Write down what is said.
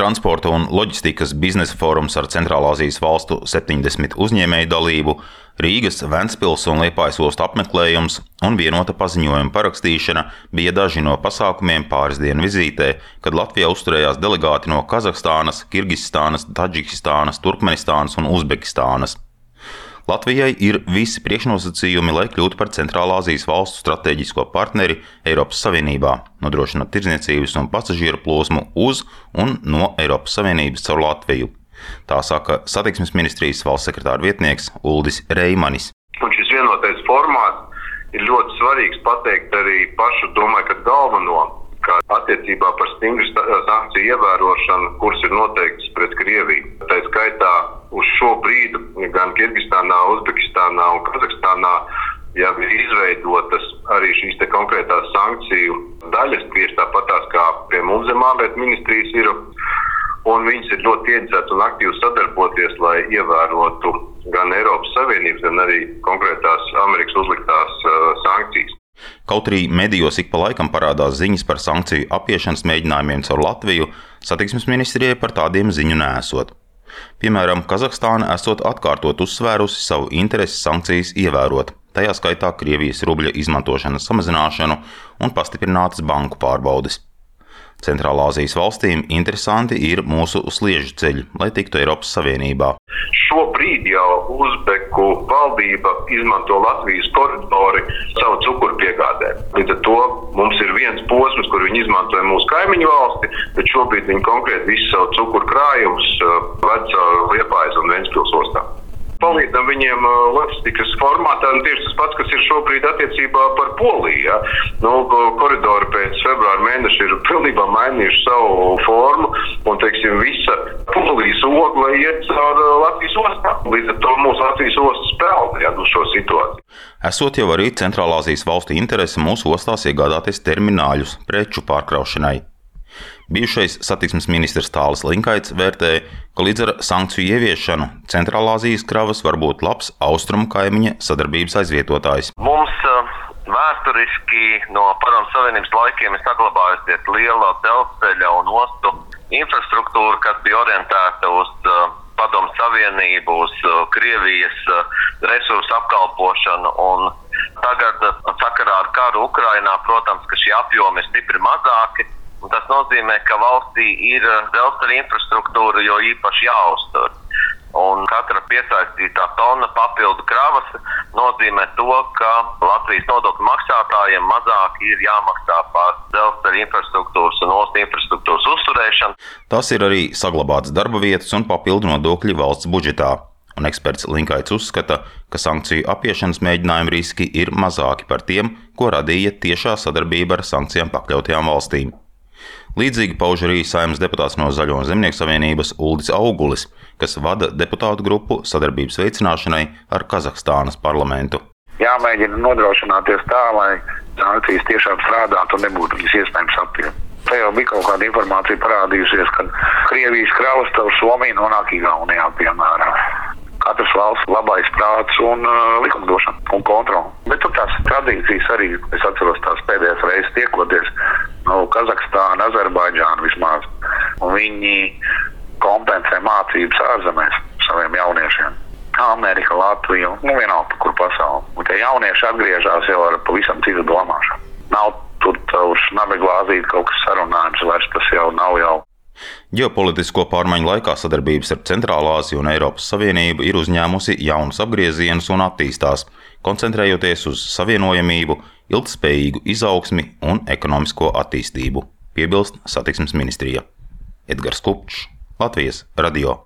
transporta un loģistikas biznesa fórums ar Centrālāzijas valstu 70 uzņēmēju dalību, Rīgas, Ventspils un Liepājas ostu apmeklējums un vienota paziņojuma parakstīšana bija daži no pasākumiem pāris dienu vizītē, kad Latvijā uzturējās delegāti no Kazahstānas, Kirgistānas, Taģikistānas, Turkmenistānas un Uzbekistānas. Latvijai ir visi priekšnosacījumi, lai kļūtu par Centrālāzijas valstu strateģisko partneri Eiropas Savienībā, nodrošinot tirdzniecības un pasažieru plūsmu uz un no Eiropas Savienības caur Latviju. Tā saka satiksmes ministrijas valsts sekretāra vietnieks Uldis Reimanis. Un šis vienotais formāts ir ļoti svarīgs pateikt arī pašu, domāju, ka galveno kā attiecībā par stingru sankciju ievērošanu, kuras ir noteiktas pret Krieviju. Tā skaitā uz šo brīdi gan Kirgistānā, Uzbekistānā un Kazahstānā jau ir izveidotas arī šīs konkrētās sankciju daļas, tieši tāpatās kā pie mums zem ārlietu ministrijas ir. Un viņas ir ļoti ieinteresētas un aktīvi sadarboties, lai ievērotu gan Eiropas Savienības, gan arī konkrētās Amerikas uzliktās uh, sankcijas. Kaut arī medijos ik pa laikam parādās ziņas par sankciju apiešanas mēģinājumiem caur Latviju, satiksmes ministrijai par tādiem ziņu nesot. Piemēram, Kazahstāna esot atkārtot uzsvērusi savu interesi sankcijas ievērot, tajā skaitā Krievijas rubļa izmantošanas samazināšanu un pastiprinātas banku pārbaudes. Centrālāzijas valstīm interesanti ir mūsu sliežu ceļi, lai tiktu Eiropas Savienībā. Šobrīd jau Uzbeku valdība izmanto Latvijas koridori savu cukuru piegādē. Līdz ar to mums ir viens posms, kur viņi izmantoja mūsu kaimiņu valsti, bet šobrīd viņi konkrēti visu savu cukuru krājumus uh, ved caur Liepājas un Ventspils ostām palīdzam viņiem uh, loģistikas formātā. Tieši tas pats, kas ir šobrīd attiecībā par Poliju. Ja? Nu, koridori pēc februāra mēneša ir pilnībā mainījuši savu formu, un teiksim, visa Polijas ogla iet caur uh, Latvijas ostām. Līdz ar to mūsu Latvijas ostas pelna ja, uz šo situāciju. Esot jau arī Centrālāzijas valstu interese mūsu ostās iegādāties termināļus preču pārkraušanai. Bijušais satiksmes ministrs Tālis Linkaits vērtē, ka līdz ar sankciju ieviešanu Centrālāzijas kravas var būt labs austrumu kaimiņa sadarbības aizvietotājs. Mums uh, vēsturiski no Padomu Savienības laikiem ir saglabājusies liela dzelzceļa un ostu infrastruktūra, kas bija orientēta uz uh, Padomu Savienību, uz uh, Krievijas resursu apkalpošanu. Tagad, sakarā ar karu Ukrainā, protams, ka šie apjomi ir stipri mazāki. Un tas nozīmē, ka valstī ir eh, dzelzceļa infrastruktūra jau īpaši jāuztur. Un katra piesaistītā tonna papildu kravas nozīmē to, ka Latvijas nodokļu maksātājiem mazāk ir jāmaksā par dzelzceļa infrastruktūras un ostas infrastruktūras uzturēšanu. Tas ir arī saglabāts darba vietas un papildu nodokļi valsts budžetā. Un eksperts Linkaits uzskata, ka sankciju apiešanas mēģinājuma riski ir mazāki par tiem, ko radīja tiešā sadarbība ar sankcijām pakļautajām valstīm. Līdzīgi pauž arī saimnes deputāts no Zaļo Zemnieku savienības Uldis Augulis, kas vada deputātu grupu sadarbības veicināšanai ar Kazahstānas parlamentu. Jāmēģina nodrošināties tā, lai sankcijas tiešām strādātu un nebūtu viņas iespējams apiet. Te jau bija kaut kāda informācija parādījusies, ka Krievijas kravas caur Somiju nonāk Igaunijā, piemēram. Katras valsts labais prāts un uh, likumdošana un kontrola. Tradīcijas arī, es atceros tās pēdējās reizes tiekoties, nu, Kazahstāna, Azerbaidžāna vismaz. Viņi kompensē mācības ārzemēs saviem jauniešiem. Amerika, Latvija, nu vienalga, kur pasauli. Un tie jaunieši atgriežas jau ar pavisam citu domāšanu. Nav tur uz nabeglāzīt kaut kas sarunājums, vairs tas jau nav jau. Ģeopolitisko pārmaiņu laikā sadarbības ar Centrālā Aziju un Eiropas Savienību ir uzņēmusi jaunus apgriezienus un attīstās, koncentrējoties uz savienojamību, ilgspējīgu izaugsmi un ekonomisko attīstību, piebilst satiksmes ministrija. Edgars Kupčs, Latvijas radio.